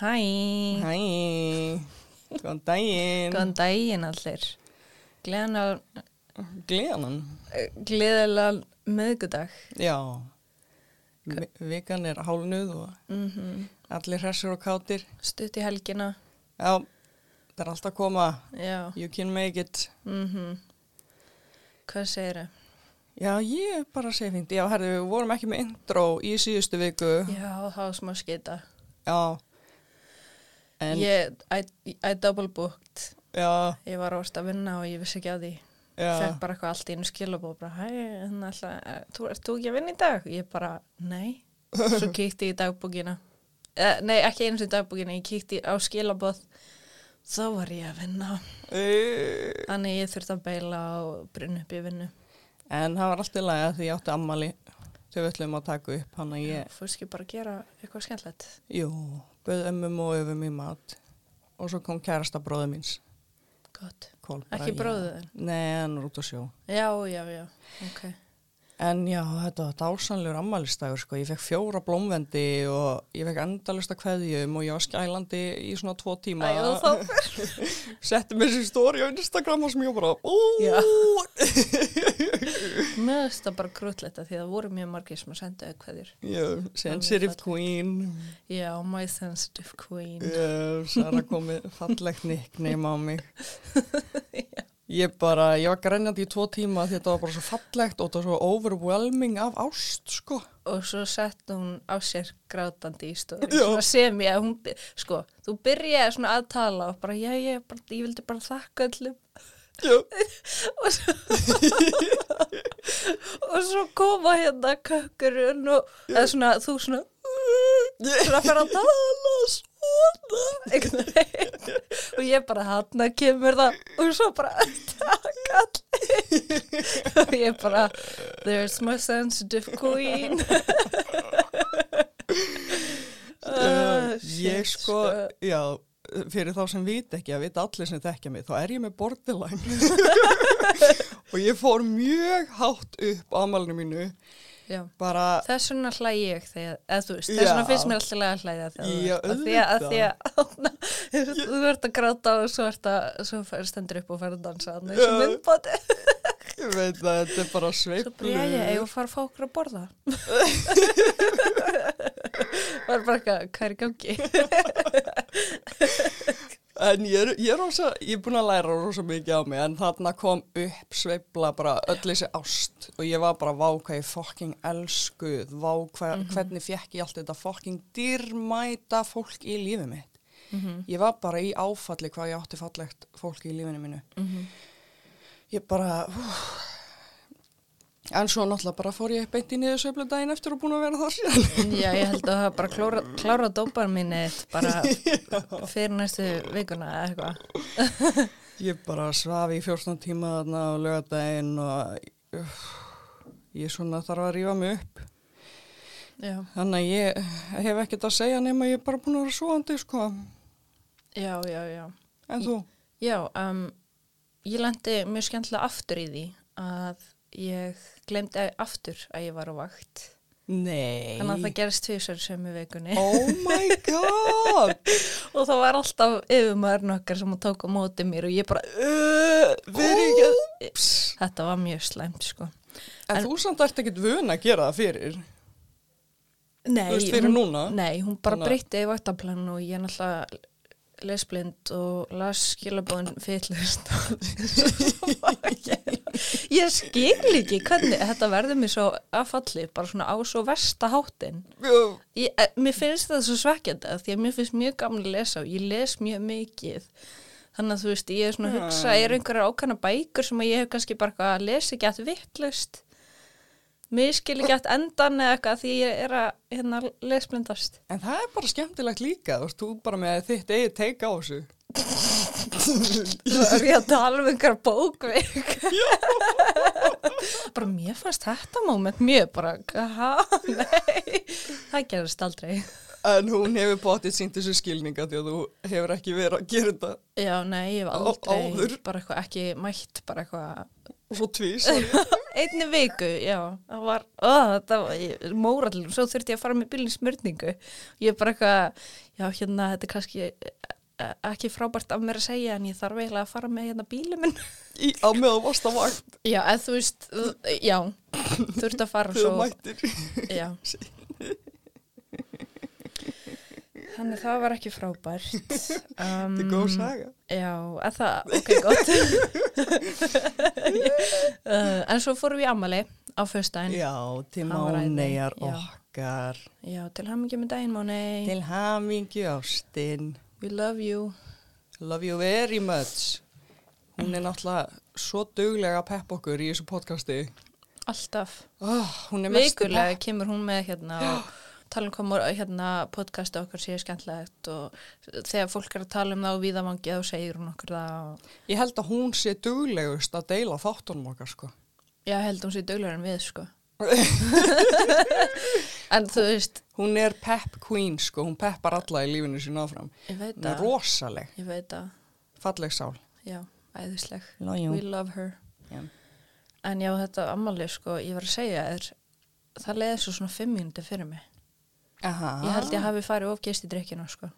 Hæ, Hæ, góðan daginn. góðan daginn allir. Gleðan Gleðanan. gleðilega meðgudag. Já, Vi- vikan er hálnuð og Mm allir hressur og kátir. Stutt í helgina. Já, það er alltaf að koma. Já. You can make it. Mm Hvað segir þau? Já, ég er bara að segja fínt. Já, herðu, við vorum ekki með intro í síðustu viku. Já, það var smá skita. Já. En, Ég, I, I double booked. já, Ég var ást að vinna og ég vissi ekki á því. Fekk bara eitthvað allt í einu skilabóð. Bara, hérna alltaf, eh, þú, ert þú ekki að vinna í dag? Ég bara, nei. Svo kíkti ég í dagbúkina. Eh, nei, ekki eins og í dagbúkina. Ég kíkti á skilabóð. Þá var ég að vinna. Eh, Þannig ég þurfti að beila og brunna upp í vinnu. En það var alltaf læg að því ég átti ammali. Þau við ætlum að taka upp, hann að ég, Fórst ekki bara að gera eitthvað skemmtilegt? jú, bauð ömmum og öfum í mat. Og svo kom kærasta bróðu míns. Gott. Ekki já. bróðir þinn? Nei, hann er út á sjó. Já, já, já. Ok. En já, þetta var dásanlegur ammælistagur, sko. Ég fekk fjóra blómvendi og ég fekk endalista kveðjum og ég var skælandi í svona tvo tíma. Æ, Setti mér sér stóri á Instagram og sem ég bara, finnst það bara grútlegt að því að voru mjög margir sem að senda auð hverjir. Já, sensitive queen. Já, my sensitive queen. Sara komið fallegt nickname á mig. Ég bara, ég var grænjandi í tvo tíma þetta var bara svo fallegt og þetta var svo overwhelming af ást, sko. Og svo sett hún á sér grátandi í. Já. Svona sem ég, hún, sko, þú byrjaði svona að tala og bara, já, ég, bara, ég vildi bara þakka öllum. Já. og svo, og svo koma hérna kökkurinn og svona, þú svona svona fyrir að tala svona. Einhvern veginn og ég bara hann kemur það. Og svo bara takk allir og ég bara there's my sensitive queen. Uh, ég shit, sko, já, fyrir þá sem vit ekki, að vita allir sem þekkja mig, þá er ég með borderline. og ég fór mjög hátt upp á amalinu mínu. Bara, Þess vegna hlæ ég þegar, eða þú veist, þess vegna finnst mér alltaf að hlæða þegar þú veist, að því að, þú ert að gráta og svo, ert að, svo stendur upp og fer að dansa þannig sem Já. myndbóti. ég veit að þetta er bara Svo sveiflu. bara, já, ég, ég fara að fá okkur að borða. Var bara eitthvað, hvað er gangi? En ég er, ég er rosa, ég er búin að læra rosa mikið á mig, en þarna kom upp sveifla bara öll þessi ást. Og ég var bara, vá hvað ég fucking elskuð, vá hvað, hvernig fekk ég allt þetta fucking dýrmæta fólk í lífið mitt. Ég var bara í áfalli hvað ég átti fallegt fólk í lífinu mínu. Ég bara, hú, en svo náttúrulega bara fór ég beint í niður sveiflu daginn eftir og búin að vera þar síðan. Já, ég held að það bara klára, klára dópar minni bara fyrir næstu vikuna eða eitthvað. Ég bara svaf í 14 tíma þarna á lögadaginn og uh, ég svona þarf að rífa mig upp. Já, Þannig að ég hef ekkert að segja nema ég er bara búin að vera svoandi, sko. já, já, já. En þú? Já, um, ég lendi mjög skemmtilega aftur í því að ég glemdi aftur að ég var á vakt. Nei. Þannig að það gerist tvisar sömu vikunni. Oh my god! Og það var alltaf yfirmaðurinn okkar sem tók á móti mér og ég bara, uh, ekki þetta var mjög slæmt, sko. En, þú samt ert ekkert vun að gera það fyrir. Nei, Þú veist, fyrir hún, núna? Nei, hún bara breytti í vaktaplan og ég náttúrulega lesblind og las skilabóðin fyllust. ég skil ekki hvernig þetta verður mér svo affalli, bara svona á svo versta háttin. Ég, eh, mér finnst það svo svekkjandi af því að mér finnst mjög gaman að lesa og ég les mjög mikið. Þannig að þú veist, ég er svona að hugsa, er einhverjar ákvæmna bækur sem að ég hef kannski bara að lesa ekki að vittlust. Mér skil ekki að endan eða eitthvað því ég er að hérna, lesblindast. En það er bara skemmtilegt líka, þú veist, þú bara með þitt eigið teika á þessu. Svo er ég að tala um einhverja bókveik. bara mér fannst þetta moment mjög bara, ha, nei, það gerist aldrei. En hún hefur bóttið sínt þessu skilninga því að þú hefur ekki verið að gera þetta Já, nei, ég hef Á- aldrei áður. bara eitthvað ekki mætt, bara eitthvað, svo tvís. einni viku, já, það var, ó, þetta var mórallur, svo þurfti ég að fara með bílinn smörningu. Ég er bara eitthvað, já, hérna, þetta er kannski eh, ekki frábært af mér að segja en ég þarf eiginlega að fara með hérna bílinn minn. Í, á meðan varst að vakt. Já, eða þú veist, já, þurfti að fara svo. Já. Þannig það var ekki frábært. Um, Þetta er góð saga. Já, að það, ok, gott. uh, en svo fórum við ammali á föstudaginn. Já, til já. okkar. Já, til hamingi með daginn, Máni. Til hamingju ástinn. We love you. Love you very much. Hún er náttúrulega svo duglega að peppa okkur í þessu podcasti. Alltaf. Oh, er Vikulega kemur hún með hérna og tala um hvað hérna podcasti okkar séu skemmtilegt og þegar fólk er að tala um það á víðavangi þá segir hún okkur það og Ég held að hún sé duglegust að deila þáttunum okkar, sko. já, ég held að hún sé döglegar en við, sko. en þú veist, Hún er pep queen, sko. Hún peppar alla í lífinu sín áfram. ég veit Hún er rosaleg. ég veit að, Falleg sál. já, æðisleg. We love her. Já. En já, þetta ammali, sko, ég var að segja þér, það leiði svo svona fimm mínúti fyrir mig. Aha. Ég held ég hafi farið of gist í drikkinu, sko.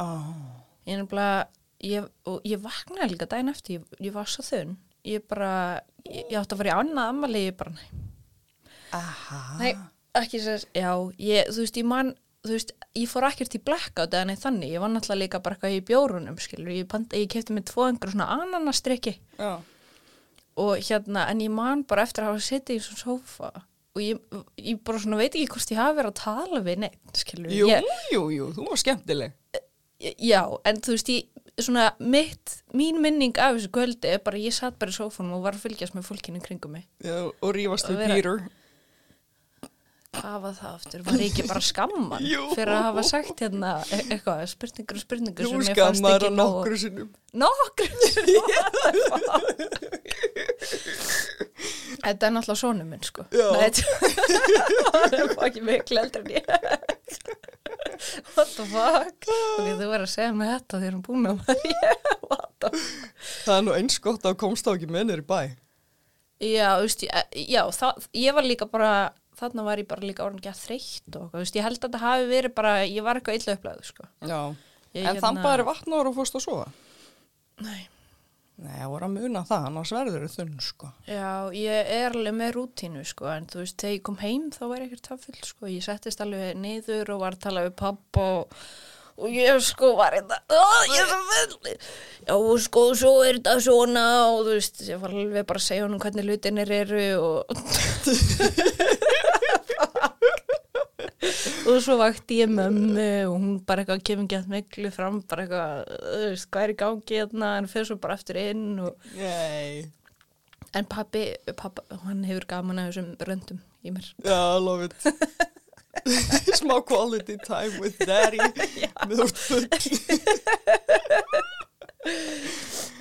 Oh. Ég ég, og ég vaknaði líka daginn eftir, ég, ég var svo þunn. Ég bara, ég, átti að fara í annað ammali, ég bara. Aha. Nei, ekki sér, já, ég, þú veist, ég man, þú veist, ég fór ekkert í blackout eða neitt þannig, ég var náttúrulega líka bara eitthvað í bjórunum, skilur, ég, ég kefti mig tvo einhver svona ananastrykki og hérna, en ég man bara eftir að hafa sittið í svona sófa og ég, ég bara svona veit ekki hvort ég hafi verið að tala við neitt, Jú, ég, jú, jú, þú var skemmtileg. já, en þú veist, ég, svona mitt, mín minning af þessu kvöldi er bara, ég satt bara í sófanum og var að fylgjast með fólkinu kringum mig. Já, og rífast við vera- Peter. Var það aftur? Var ég ekki bara skamman Jú. fyrir að hafa sagt hérna e- eitthvað, spurningur og spurningur Þú sem ég fannst skammar ekki á nokkru sinnum. Nokkru Þetta er náttúrulega sónu minn sko. Nei, það er ekki miklu eldur en ég What the fuck Ok, þú verður að segja mig þetta þegar hún búin að maður Það er nú eins gott að komst á ekki með nýri bæ. Já, þú veist, já það, ég var líka bara þarna var ég bara líka orðin ekki að þreytt og veist, ég held að þetta hafi verið bara ég var eitthvað illa upplæðu sko Já. Ég, en þann bara vatnaður og fórst að sofa. Nei Nei, ég voru að muna það, annars verður þau þunn, sko. Já, ég er alveg með rútínu sko, en þú veist, þegar ég kom heim þá var ég ekkert það full, sko, ég settist alveg niður og var að tala við pappa og, og ég sko var þetta, oh, ég er svo full, já, sko, svo er þetta svona og þú veist, ég var alveg bara að segja honum hvernig hlutinir eru og og svo vakti ég mömmu og hún bara eitthvað kemur gett miklu fram, bara eitthvað, þú veist, hvað er í gangi hérna, en fyrir svo bara eftir inn og. En pappi, pappa, hann hefur gaman að þessum röndum í mér. Já, love it. Smá quality time with daddy. Með úr full.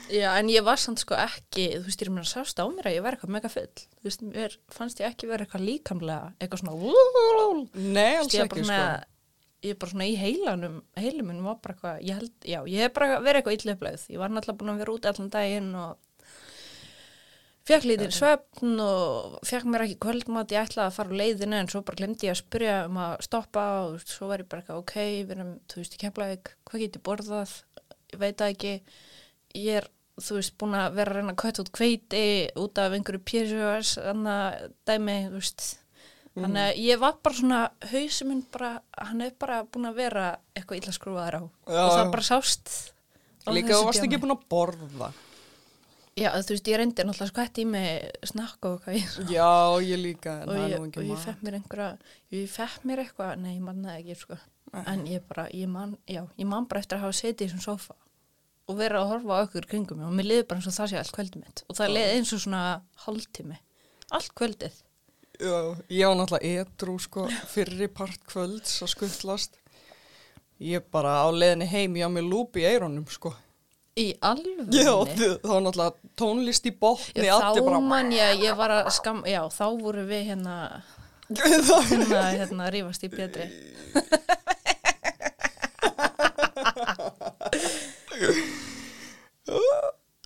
Já, en ég var samt sko ekki, þú veist, ég er mér að sást á mér að ég var eitthvað mega full. Þú veist, mér fannst ég ekki vera eitthvað líkamlega, eitthvað svona, Nei, alls ég ekki, sko. svona, ég er bara svona í heilanum, heilumunum var bara eitthvað, ég held, já, ég hef bara verið eitthvað illöflegð. Ég var náttúrulega búin að vera út allan daginn og fekk lítið svefn og fekk mér ekki kvöldmat, ég ætlaði að fara á leiðinu en svo bara glemdi ég að spyrja um að stoppa og svo var ég bara eitthvað, ok, við erum, þú veist, í Keflavík, hvað get ég borðað, ég veit það ekki, ég er, þú veist, búin að vera að reyna að kvæta út kveiti út af einhverju PSOS, þannig að dæmi, þú veist, þannig að ég var bara svona, hausinn minn bara, hann er bara búin að vera eitthvað illa skrúfaður á. Já, og það bara sást Líka þú varst ekki búin að borða. Já, þú veist, ég reyndi náttúrulega skvætt í mig snakk og hvað ég Já, ég líka, og ég, og ég fekk mér einhverja ég fekk mér eitthvað, nei, ég man það ekki sko. en ég bara, ég man já, ég man bara eftir að hafa setið í þessum sófa og vera að horfa á okkur kringum. Og mér liði bara eins og það sé allt kvöldið mitt. Og það liði eins og svona hálftími. Allt kvöldið. Já, ég var náttúrulega edru, sko, fyrri part kvölds að skuttlast. Ég bara á leiðinni heim, ég á mig lúp í eironum, sko. í alveg Já, það var náttúrulega tónlist í botni, þá allir bara... man ég, ég var að skam já, þá voru við hérna hérna, hérna að rífast í betri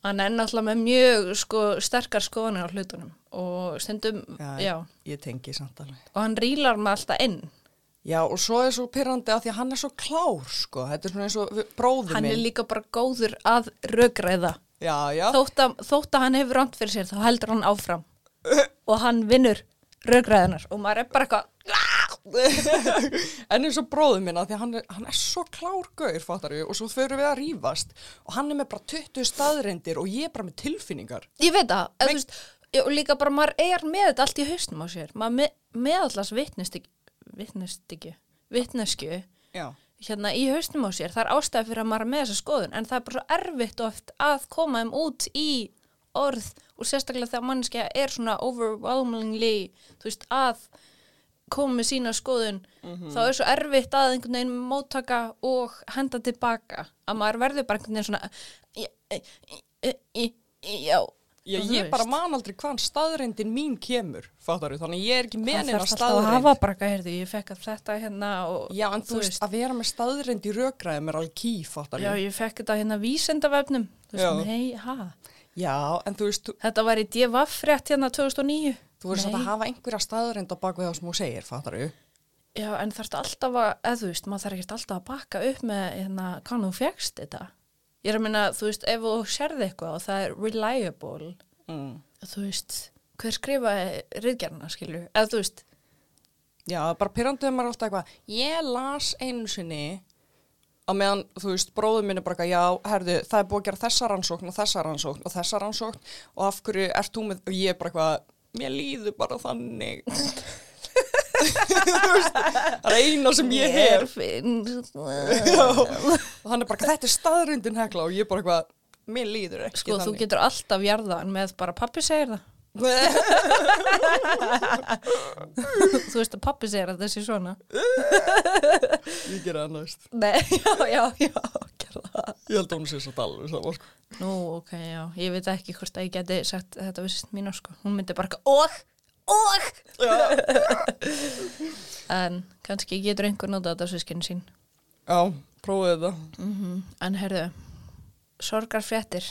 hann er náttúrulega með mjög sko, sterkar skoðanir á hlutunum og stundum, já, Já, ég tengi samt alveg. og hann rílar með alltaf inn Já, og svo er svo pyrrandi að því að hann er svo klár, sko. Þetta er svona eins og bróðir hann minn. er líka bara góður að já. þótt að, þótt að hann hefur ránt fyrir sér þá heldur hann áfram og hann vinnur rökræðunar og maður er bara eitthvað en eins og bróður minna því hann er, hann er svo klár gaur, fattar við, og svo förum við að rífast og hann er með bara 20 staðreindir og ég er bara með tilfinningar. ég veit það, eða, þú veist, og líka bara maður er með þetta allt í hausnum á sér maður með, með allast vitnust vitnustykju, vitneskju Já. hérna í hausnum á sér það er ástæði fyrir að maður er með þessa skoðun en það er bara svo erfitt oft að koma þeim út í orð og sérstaklega þegar mannskja er svona overwhelmingly þú veist að koma með sína skoðun þá er svo erfitt að einhvern veginn móttaka og henda tilbaka. Að maður verður bara einhvern veginn svona í, í, í, já Já, þú ég bara man aldrei hvaðan staðreindin mín kemur, fattar við, þannig að ég er ekki með það neina þarf alltaf að hafa bara heyrðu, ég fekk að þetta hérna og Já, en þú veist, að vera með staðreind í rökræðum er alveg ký, fattar já, við. ég fekk þetta hérna vísendavefnum þú Já. veist, nei, ha Já, en þú veist, þú, Þetta var í DVF rétt hérna 2009. þú veist að Nei. hafa einhverja staðreind á bakvið það sem þú segir, fattar við. Já, en þarftu alltaf að, eða þú veist, maður þarf ekkert alltaf að bakka upp með, hérna, þú fegst þetta. Ég er að minna, þú veist, ef þú sérði eitthvað og það er reliable, Mm. þú veist, hver skrifaði riðgerna, skilju, eða þú veist, Já, bara pyrranduð maður alltaf eitthvað, ég las einu sinni á meðan, þú veist, bróður minn er bara já, herðu, það er búið að gera þessa rannsókn og þessa rannsókn og þessa rannsókn og af hverju ert þú með, og ég er bara eitthvað, mér líður bara þannig. Þú veist, það er eina sem ég hef. og hann er bara, þetta er staðrindin hekla og ég er bara eitthvað, mér líður ekki sko, þú þannig. getur alltaf jarðan með bara pappi segir það. þú veist að pappi segir að þessi svona. ég gera það næst. Nei, já, já, já, það. Ég held að hún sé svo það var sko. Nú, ok, já, ég veit ekki hvort að ég geti sagt þetta við sýst mínu, sko. Hún myndi bara og, og, en kannski getur einhver notað þetta sískinn sín. Já, prófið þetta. Mm En herðu, sorgar fréttir,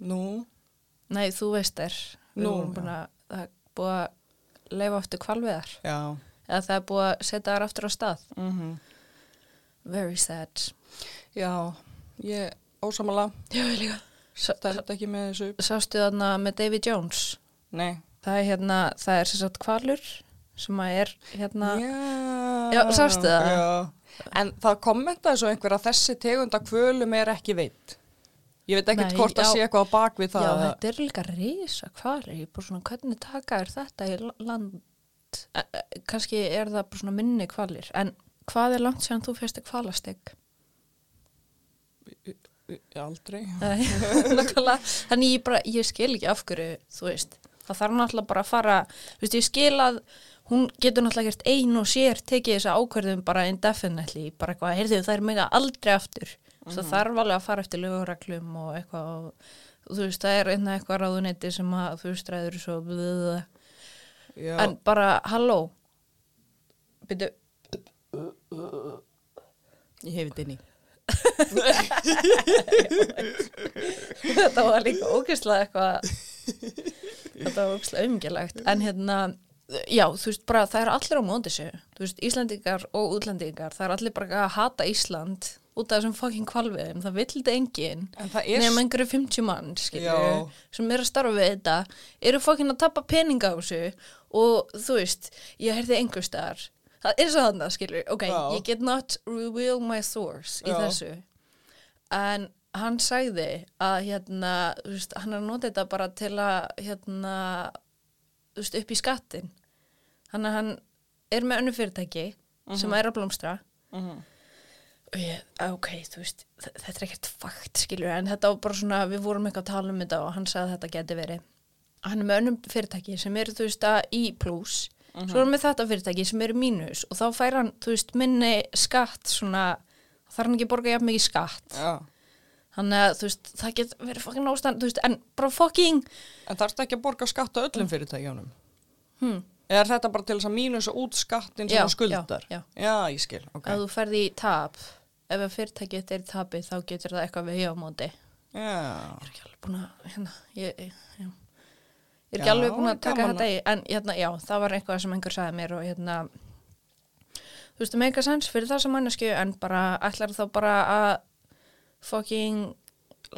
Nú, nei, þú veist þér, við Nú, vorum búin að, það er búið að leifa aftur kvalviðar, já. eða það er búið að setja þar aftur á stað. Mm Very sad. Já, ég ósamala, Já, ég líka. stælt ekki með þessu. Sástu þarna með Davy Jones, Nei. það er hérna, það er sagt kvalur, sem að er hérna, Já. Já, sástu það? Já. En það kommentaði svo einhver að þessi tegunda kvölum er ekki veitt. Ég veit ekkert hvort að sé eitthvað á bakvið það. Já, þetta er líka risa kvalir, ég er bara svona, hvernig taka er þetta í la- land, e, e, kannski er það bara svona minni kvalir, en hvað er langt séðan þú fyrstu kvalasteg? Aldrei. Þannig ég bara, ég skil ekki af hverju, þú veist, það þarf náttúrulega bara að fara, þú veist, ég skil að hún getur náttúrulega gert ein og sér tekið þessa ákverðum bara indefinitely, bara eitthvað, heyrðu það er mega aldrei aftur, það þarf alveg að fara eftir lögureglum og eitthvað og, og þú veist, það er einna eitthvað ráðuneyti sem að þú veist, ræður svo blöða, Já. en bara, halló, byrju, Ég hef þetta inn í. þetta var líka ógeðslega eitthvað þetta var ógeðslega umgjörlegt en hérna, já, þú veist bara það er allir á móti sig, þú veist Íslandingar og útlendingar, það er allir bara að hata Ísland út af þessum fucking kvalviðum það vill þetta enginn. En það er... nefnum einhverju 50 mann, skilju sem eru að starfa við þetta eru fucking að tappa peninga á þessu. Og þú veist, ég heyrði einhver staðar það er svo þannig, skilju, ok Já. ég get not reveal my source í Já. þessu. En hann sagði að hérna, þú veist, hann er að nota þetta bara til að hérna, þú veist, upp í skattin hann, hann er með önnu fyrirtæki sem er að blómstra. Mhm. og ég, að, ok, þú veist þetta er ekkert fakt, skilur en þetta var bara svona, við vorum eitthvað að tala um þetta og hann sagði að þetta geti verið hann er með önnum fyrirtæki sem eru, þú veist, að í pluss svo er hann með þetta fyrirtæki sem eru mínus og þá fær hann, þú veist, minni skatt svona, þarf hann ekki að borga jafn mikið skatt Já. Þannig að þú veist, það get verið fucking ástand, þú veist, en bara fucking, En þarfst ekki að borga skatt á öllum fyrirtækjunum? hm, Eða er þetta bara til þess að mínusa út skattin sem Já, þú skuldar? já, já. ég skil, ok. ef þú ferði í tap, ef fyrirtækið er í tapi, þá getur það eitthvað við hjá á móti. Já. ég er ekki alveg búin að hérna, ég, ég, já. ég er ekki Já, alveg búin að taka þetta í en hérna, já, það var eitthvað sem einhver sagði mér og hérna þú veist, það meika sens fyrir það sem mannesku en bara ætlar þá bara að fucking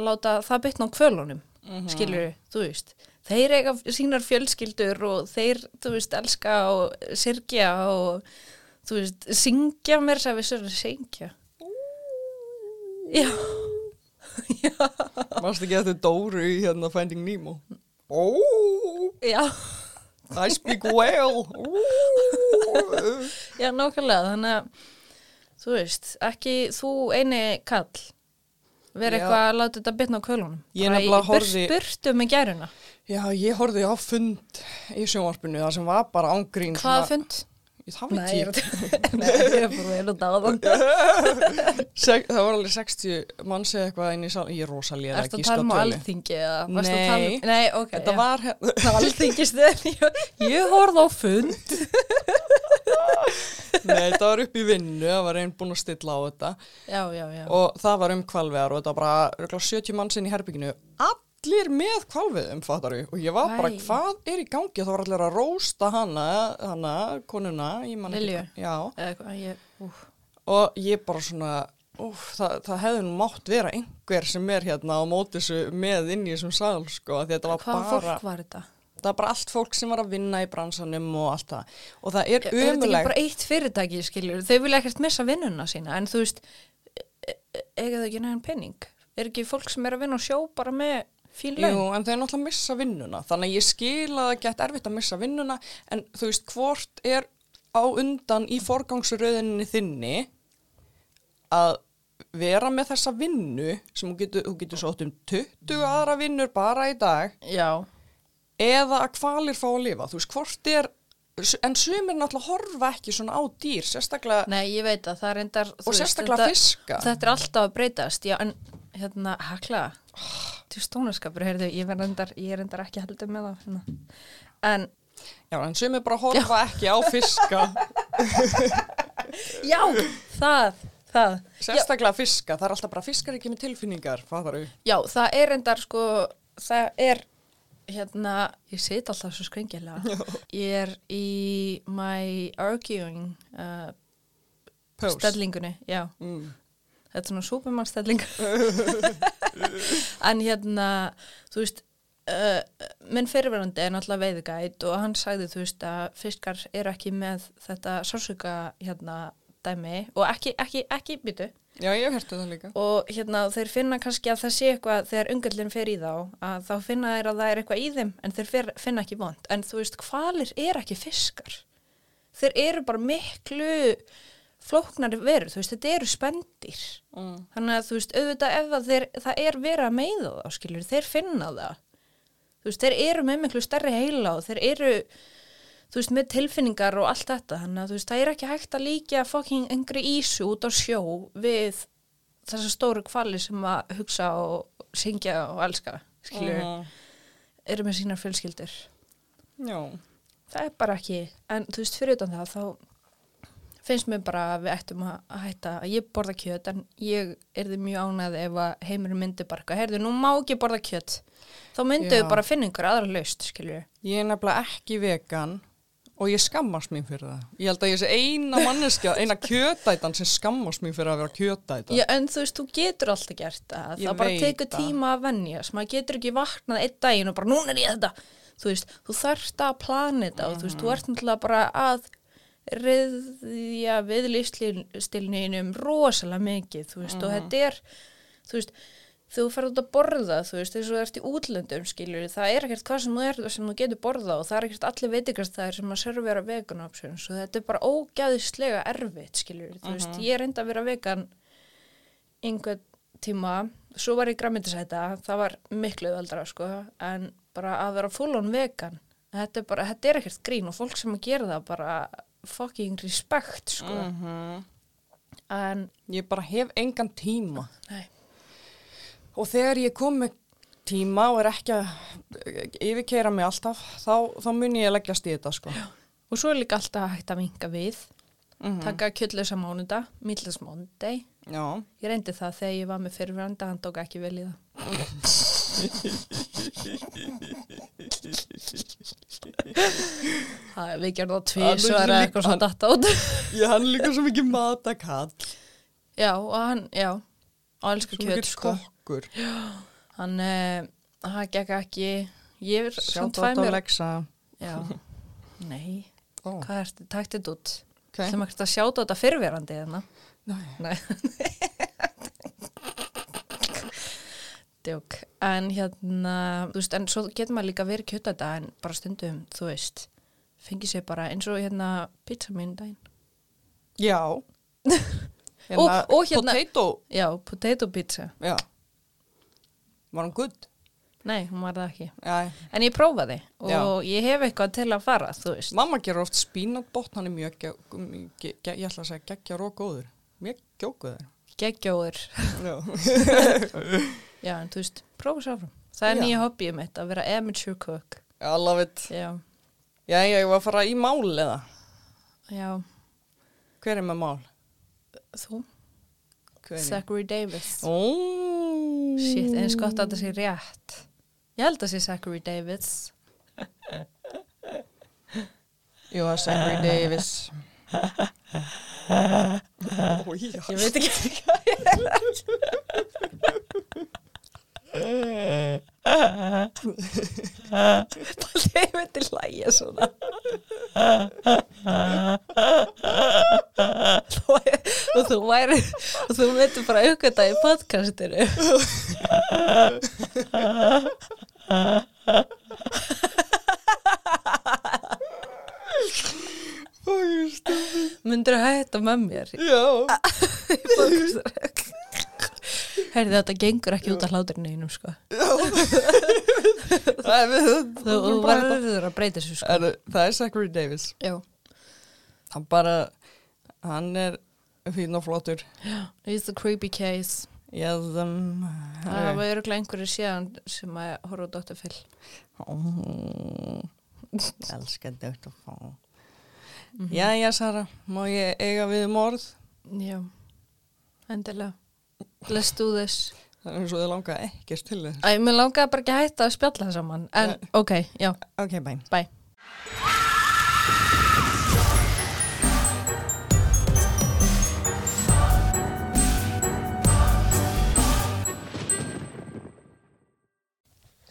láta það bytna á kvölunum Mhm. skilur þú veist þeir eiga sínar fjölskyldur og þeir, þú veist, elska og sirkja og þú veist, syngja mér sem við sörðum syngja já Varst ekki eftir Dóru í hérna Finding Nemo? Ó, já, I speak well. Já, nákvæmlega þannig að þú veist, ekki þú eini kall vera Já. eitthvað að láta þetta bytna á kvölunum Ég nefnilega horfði- burtu með gæruna Já, ég horfði á fund í sjónvarpinu það sem var bara ángrín. hvaða fund? Það Nei, veit ég ég. Nei, ég er bara einu dáðan það var alveg 60 manns eða eitthvað inn í sal. Ég er rosalega Ertu að að tala gíska á tölu. alþingi eða varstu að tala Nei. Nei, ok, Þetta já. var hérna. alþingi stöð Ég horfði á fund Nei, þetta var upp í vinnu, það var einn búinn að stilla á þetta Já, já, já og það var um kvalveðar og þetta var bara örugglega 70 manns inn í herbygginu allir með kvalveðum, fattar við og ég var bara, hvað er í gangi það var allir að rósta hana, hana konuna, Lilju? Og ég bara svona úf, það, það hefði nú mátt vera einhver sem er hérna á móti þessu með inn í þessum sal, sko, þetta var Hvaða bara fólk var þetta? það var bara allt fólk sem var að vinna í bransanum og allt það og það er Er þetta ekki umulegt bara eitt fyrirtæki, skiljur? Þau vilja ekkert missa vinnuna sína, en þú veist, e- e- eiga þau ekki næðan penning? Er ekki fólk sem er að vinna á sjó bara með fín laun? Jú, en þau er náttúrulega að missa vinnuna þannig að ég skil að það gett erfitt að missa vinnuna en þú veist, hvort er á undan í forgangsröðinni þinni að vera með þessa vinnu sem þú getur, þú getur sótt um 20 aðra vinnur bara í dag Já, eða að kvalir fá að lifa, þú veist, hvort er en sumir náttúrulega horfa ekki svona á dýr, sérstaklega nei, ég veit að það er endar og sérstaklega fiska Þetta er alltaf að breytast, já, en hérna, hakla, til stónaskapur, heyrðu, ég er endar, ég er endar ekki heldur með það, hérna. En, Já, en sumir bara horfa ekki á fiska. Já, það, það, sérstaklega fiska, það er alltaf bara fiskar ekki með tilfinningar, fattar þú? já, það er endar, sko, það er, hérna, ég sit alltaf svo skringilega, ég er í my arguing uh, stellingunni, já, Mm. Þetta er svona súpermannstelling en hérna þú veist uh, minn fyrirverandi er náttúrulega veiðugæt og hann sagði þú veist að fiskar eru ekki með þetta sársöka hérna dæmi og ekki, ekki, ekki byttu Já, ég hértu það líka. og hérna þeir finna kannski að það sé eitthvað þegar ungallin fer í þá að þá finna þeir að það er eitthvað í þeim en þeir fer, finna ekki vond en þú veist hvalir er ekki fiskar? Þeir eru bara miklu flóknari verur, þú veist, þetta eru spendir Mm. þannig að þú veist, auðvitað ef þeir, það er verið að meiða þá, skilur, þeir finna það þú veist, þeir eru með miklu stærri heila og þeir eru þú veist, með tilfinningar og allt þetta þannig að þú veist, það er ekki hægt að líka fucking yngri ísu út á sjó við þessa stóru kvali sem að hugsa og syngja og elska, skilur Mhm. eru með sínar fjölskyldur Já. það er bara ekki, en þú veist, fyrir utan það þá finnst mér bara að við ættum að hætta að ég borða kjöt en ég er þið mjög ánæð ef að heimurinn myndi bara, eitthvað, heyrðu, nú má ekki borða kjöt. Þá myndu við bara finna ykkur aðra laust, skilju Ég er nefnilega ekki vegan og ég skammast mín fyrir það. Ég held að ég sé eina manneskja, eina kjötætan sem skammast mín fyrir að vera kjötæta. Já, en þú veist, þú getur alltaf gert það. Ég það bara veit tekur tíma að venjast maður getur ekki vaknað einn daginn og bara núna er ég þetta. Þú veist, þú þarft að plana þetta og þú veist, þú ert náttúrulega bara að reyðja við lífstilninum rosalega mikið, þú veist, og þetta er þú veist, þú ferð út að borða þú veist, eins og þú ert í útlöndum skilur, það er ekkert hvað sem þú er sem þú getur borða og það er ekkert allir veitingast það sem að servera vegan options og þetta er bara ógæðislega erfitt skilur, þú veist, ég er enda að vera vegan einhvern tíma svo var ég græmyndisæta það var miklu öðaldra sko en bara að vera full on vegan þetta er bara, þetta er ekkert grín og fólk sem að gera það bara fucking respect sko Mhm. en, Ég bara hef engan tíma. nei, Og þegar ég kom með tíma og er ekki að yfirkeira mig alltaf, þá, þá mun ég að leggjast í þetta, sko. og svo er líka alltaf hægt að vinka við Mhm. taka kjöldlösa mánudag Já. ég reyndi það þegar ég var með fyrirveranda hann tók ekki vel í það Það, við gerðum það tvís er og er líka- eitthvað svona datt át. Já, hann er líka svo mikið matakall. Já, og hann, já, og elskar mikið sko. kokkur. Hann, uh, hann gekk ekki, ég er svona Sjátt tvæ á mér. Alexa. Já, nei, Ó, hvað ertu, takt þetta út? ok. Það er ekki að sjáta þetta fyrrverandi hérna. Nei. Nei. Djók. En hérna, þú veist, en svo getur maður líka verið kjöta þetta en bara stundum, þú veist, fengið sér bara eins og hérna pizza mín daginn. Já. Og- og hérna- Potato. Já, potato pizza. Já. Var hann gudd? Nei, hún var það ekki. Já. En ég prófaði og Já. ég hef eitthvað til að fara, þú veist. Mamma gerur oft spínatbott, hann er mjög, ég ætla að segja geggjar og góður. Mjög gjókuður. Geggjóður. Já. En þú veist, prófa svo áfram. Það er Já. nýja hobbyið mitt, að vera amateur cook. I love it. Já, Já, ég var að fara í mál eða. já, Hver er með mál? þú? Zachary Davis. Ó. Shit, eins gott að það sé rétt. Ég held að það sé Zachary Davis. Jú, Zachary Davis. Ó. Ég veit ekki hvað ég er. Ég veit til hlæja svona. Og þú væri, og þú veitur bara aukvölda í podcastinu. Stið. Myndur að hætta með mér. Já. Herði þetta gengur ekki út af hláturinn einum sko. Það er við. Þú, verður að breyta þessu sko. Er, það er Zachary Davis. Já. Hann bara, hann er fín og flottur. It's a creepy case. Ég um, Það var öruglega einhverju síðan sem að horfa á Dr. Phil. Elskar Dr. Phil. Jæja, Sara, má ég eiga við um orð? Já, endilega. Let's do this. Það er eins og þið langa ekkert til þess. Æ, mér langaði bara ekki að hætta að spjalla það saman. En, Nei. ok, já, Ok, bæ. bye.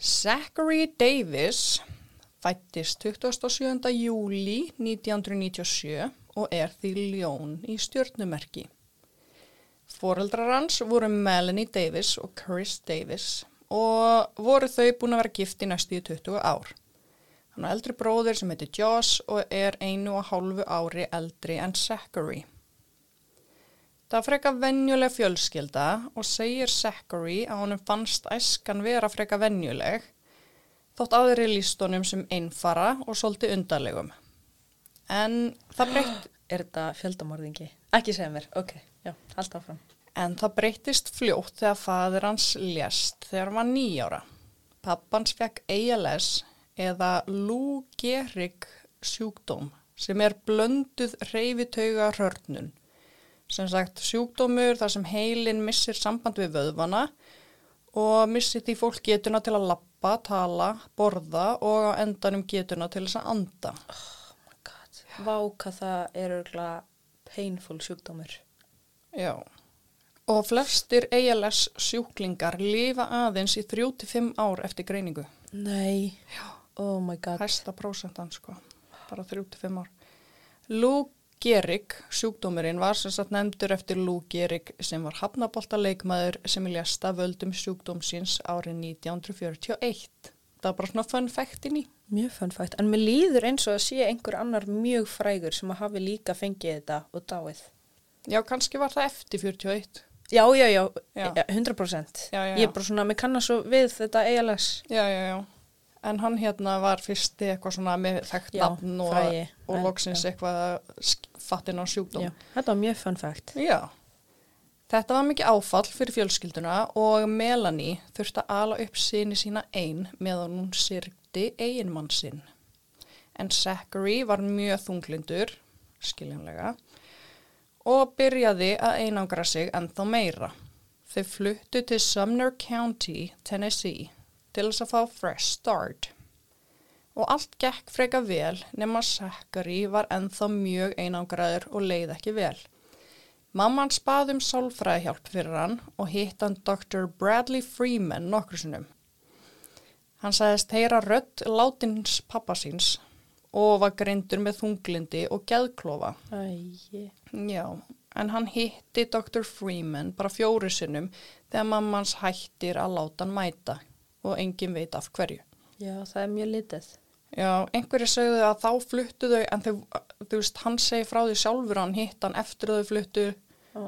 Zachary Davis fættist 27. júli 1997 og er því ljón í stjörnumerki. Foreldrar hans voru Melanie Davis og Chris Davis og voru þau búin að vera gift í næstu í 20 ár. Hann er eldri bróðir sem heitir Josh og er einu og hálfu ári eldri en Zachary. Það freka venjuleg fjölskylda og segir Zachary að honum fannst æskan vera freka venjuleg þótt aðri líst honum sem einfara og svolítið undarlegum. En það breytt Er þetta fjöldamorðingi? Ekki segja mér, ok, já, allt áfram. En það breytist fljótt þegar fadir hans lést þegar hann var nýjára. Pappans fekk ALS eða Lou Gehrig sjúkdóm sem er blönduð reyfitauga hörnun. Sem sagt sjúkdómur þar sem heilin missir samband við vöðvana og missir því fólk getuna til að lappa, tala, borða og á endanum getuna til þess að anda. Oh my god. Vá hvað það er örgulega painful sjúkdómur. Já. Og flestir ALS sjúklingar lifa aðeins í 3-5 ár eftir greiningu. Nei. Já. Oh my god. Hæsta prósentan sko, bara 3-5 ár. Lou Gehrig, sjúkdómurinn, var sem sagt nefndur eftir Lou Gehrig sem var hafnabolta leikmaður sem í ljasta völdum sjúkdómsins árið 1941. Það var bara svona fun fact inn í. Mjög fannfægt. En mér líður eins og að sé einhver annar mjög frægur sem að hafi líka fengið þetta og dáið. Já, kannski var það eftir 41. Já, já, já, Já. já 100%. Já, já, Ég er bara svona, mér kannast svo við þetta ALS. Já, já, já. En hann hérna var fyrsti eitthvað svona með þekkt Já, nafn og, og loksins eitthvað fattin á sjúkdóm. Já, þetta var mjög fannfægt. Já. Þetta var mikið áfall fyrir fjölskylduna og Melanie þurfti að ala upp sinni sína einn meðan hún syrgdi eiginmann sinn. En Zachary var mjög þunglindur, skiljanlega, og byrjaði að einangra sig ennþá meira. Þau fluttu til Sumner County, Tennessee til þess að fá fresh start. Og allt gekk freka vel nema Zachary var enþá mjög einangraður og leið ekki vel. Mamman spaði um sálfræðihjálp fyrir hann og hitt hann Dr. Bradley Freeman nokkur sinnum. Hann sagðist heyra rött látins pappa síns og var greindur með þunglindi og geðklofa. Æi. Já, en hann hitti Dr. Freeman bara fjóru sinnum þegar mammans hættir að láta hann mæta og engin veit af hverju. Já, það er mjög litið. Já, einhverju segðu að þá fluttu þau en þau, þú veist, hann segi frá því sjálfur að hann hitt hann eftir að þau fluttu Ó.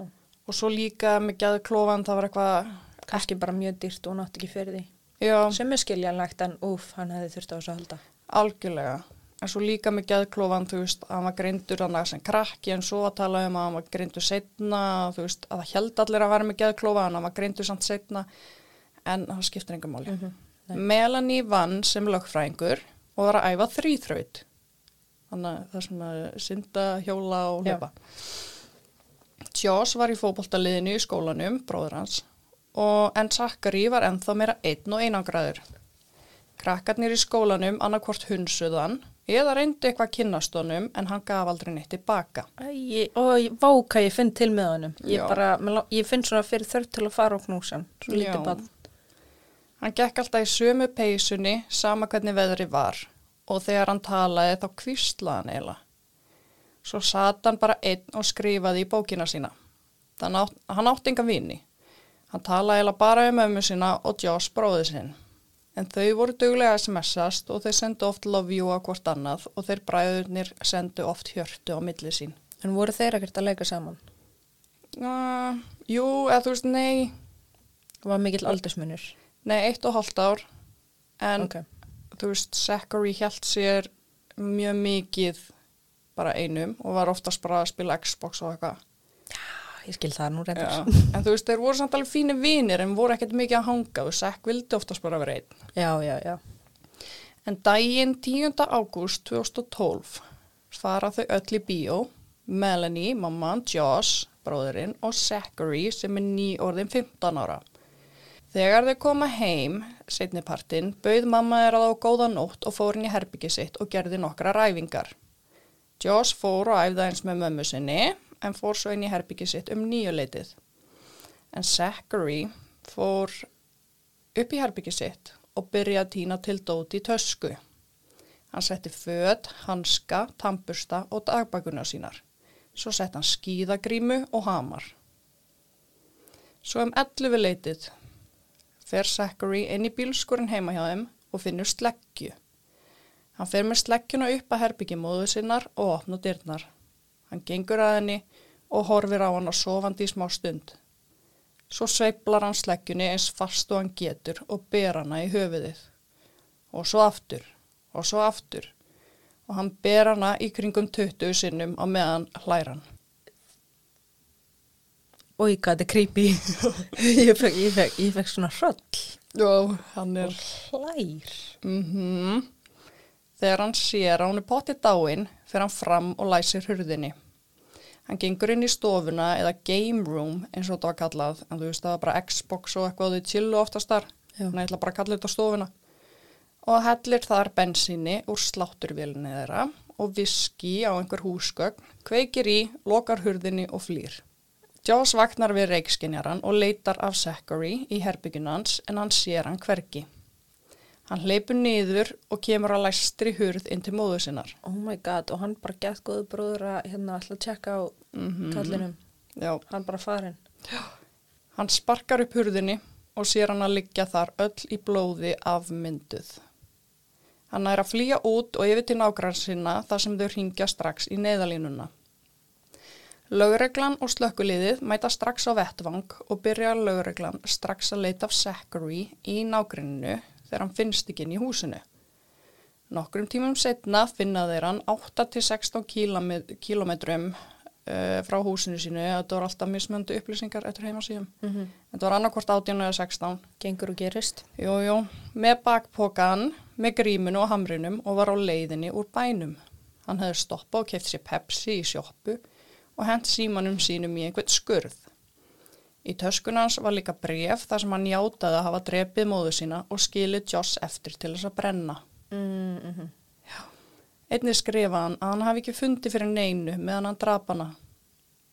og svo líka með geðklofan það var eitthvað, Kannski bara mjög dýrt og nátt ekki fyrir því. já, Sem er skiljanlegt en úf, hann hefði þurft á þessu að halda. algjörlega. En svo líka með geðklofan, þú veist, að hann var greindur hann sem krakki en svo að tala um að hann var greindur setna, þú veist, að það held allir að vera með geðklofa en hann var greindur samt setna en það skiptir engum máli. Nei. Melanie vann sem lögfræðingur og var að æfa þrýþraut. Þannig að það er svona synda, hjóla og Já. hlaupa. Joss var í fótboltaliðinu í skólanum, bróður hans, og en Zachary var ennþá meira einn og einangraður. Krakkarnir í skólanum annarkvort hunsuðan eða reyndi eitthvað kynnastónum en hann gaf aldrei neitt tilbaka. Æi, og ég- vá hvað ég finn til með honum. Ég bara, ég finn svona fyrir þörf til að fara og knúsa hann. Svo lítið bann. Hann gekk alltaf í sömu peysunni sama hvernig veðri var og þegar hann talaði þá kvíslaði hann eiginlega. Svo sat hann bara einn og skrifaði í bókina sína. Átt, hann átti enga vini. Hann talaði eiginlega bara um ömmu sína og Joss bróði sinn. En þau voru duglega smsast og þau sendu oft love you á hvort annað og þeir bræðurnir sendu oft hjörtu á milli sín. En voru þeir ekkert að leika saman? Uh, jú, eða þú veist, nei, Var mikill aldursmunur? Nei, eitt og hálft ár. En Ok. þú veist, Zachary held sér mjög mikið bara einum og var oftast bara að spila Xbox og eitthvað. Ég skil það nú Já. reyndar. En þú veist, þeir voru samt alveg fínir vinir en voru ekkert mikið að hanga og Zach vildi oftast bara vera einn. Já, já, já. En daginn 10. ágúst 2012 fara þau öll í bíó, Melanie, mamman, Josh, bróðurinn og Zachary sem er nýorðin 15 ára. Þegar þau koma heim, setnipartin, bauð mamma þeirra þá góða nótt og fór í herbyggi sitt og gerði nokkra ræfingar. Josh fór og æfða eins með mömmu sinni en fór svo í herbyggi sitt um nýjuleitið. En Zachary fór upp í herbyggi sitt og byrjaði að týna til dóti í tösku. Hann setti föt, hanska, tampusta og dagbækuna sínar. Svo sett hann skíðagrímu og hamar. Svo um 11 leitið fer Zachary inn í bílskurinn heima hjá þeim og finnur sleggju. Hann fer með sleggjuna upp að herbyggi móðu sinnar og opna dyrnar. Hann gengur að henni og horfir á hann og sofandi í smá stund. Svo sveiplar hann sleggjunni eins fast og hann getur og ber hana í höfuðið. Og svo aftur, og svo aftur. Og hann ber hana í kringum 20 sinnum á meðan hlæran. Ói, hvað þetta er creepy. ég, fekk, ég, fekk, ég fekk svona hröll. Já, hann Og hlær. Mm Þegar hann sér að hún er pottið dáin, fer hann fram og læsir hurðinni. Hann gengur inn í stofuna eða game room eins og þetta var kallað, en þú veist það var bara Xbox og eitthvað þau chillu oftast þar, ég ætla bara að kalla þetta stofuna. Og hellir þar bensinni úr slátturvélni þeirra og viski á einhver húsgögn, kveikir í, lokar hurðinni og flýr. Jaws vaknar við reikskinjaran og leitar af Zachary í herbyggjunans en hann sér hann hvergi. Hann hleypur niður og kemur að læstri hurð inn til móðu sinnar. Oh my god, og hann bara gett góðu bróður að hérna að tjekka á kallinum. Já, Hann bara farin. hann sparkar upp hurðinni og sér hann að liggja þar öll í blóði afmynduð. Hann er að flýja út og yfir til nágrann sinna þar sem þau ringja strax í neðalínuna. Lögreglan og slökkuliðið mæta strax á vettvang og byrja lögreglan strax að leita af Zachary í nágranninu þegar hann finnst ekki inn í húsinu. Nokkrum tímum setna finna þeir hann 8-16 kílometrum uh, frá húsinu sínu. Þetta voru alltaf mismöndu upplýsingar eftir heimasíðum. Mm -hmm. Þetta var annarkvort 18 eða 16. Gengur og gerist. Jú, jú, með bakpokan, með gríminu og hamrinum og var á leiðinni úr bænum. Hann hefði stoppað og keft sér Pepsi í sjoppu og hent símanum sínum í einhvern skurð. Í töskunans var líka bref þar sem hann játaði að hafa drepið móðu sína og skilið Joss eftir til þess að brenna. Mm -hmm. Einnig skrifa hann að hann hafi ekki fundið fyrir neinu meðan hann drap hana.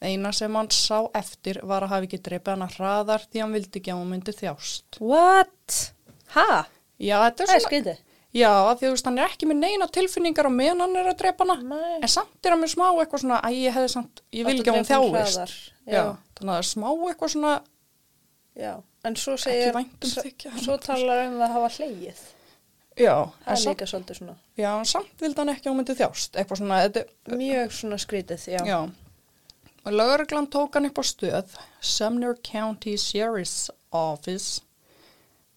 Eina sem hann sá eftir var að hafi ekki drepið hana hraðar því hann vildi ekki að hún myndi þjást. What? Ha? Já, þetta er Það er svona... Já, af því þú veist, hann er ekki með neina tilfinningar á meðan hann er að drepa hana. En samt er hann með smá eitthvað svona, að ég hefði samt, ég vil ekki að hún þjáist. Já. Þannig að það er smá eitthvað svona, Já. En svo segir, um svo, svo talar um að hafa hlegið. Já, Það er líka svolítið svona. já, en samt vildi hann ekki að hún myndi þjást. Eitthvað svona, þetta, Mjög svona skrítið, já. já. Og lögreglan tók hann upp á stöð, Sumner County Sheriff's Office,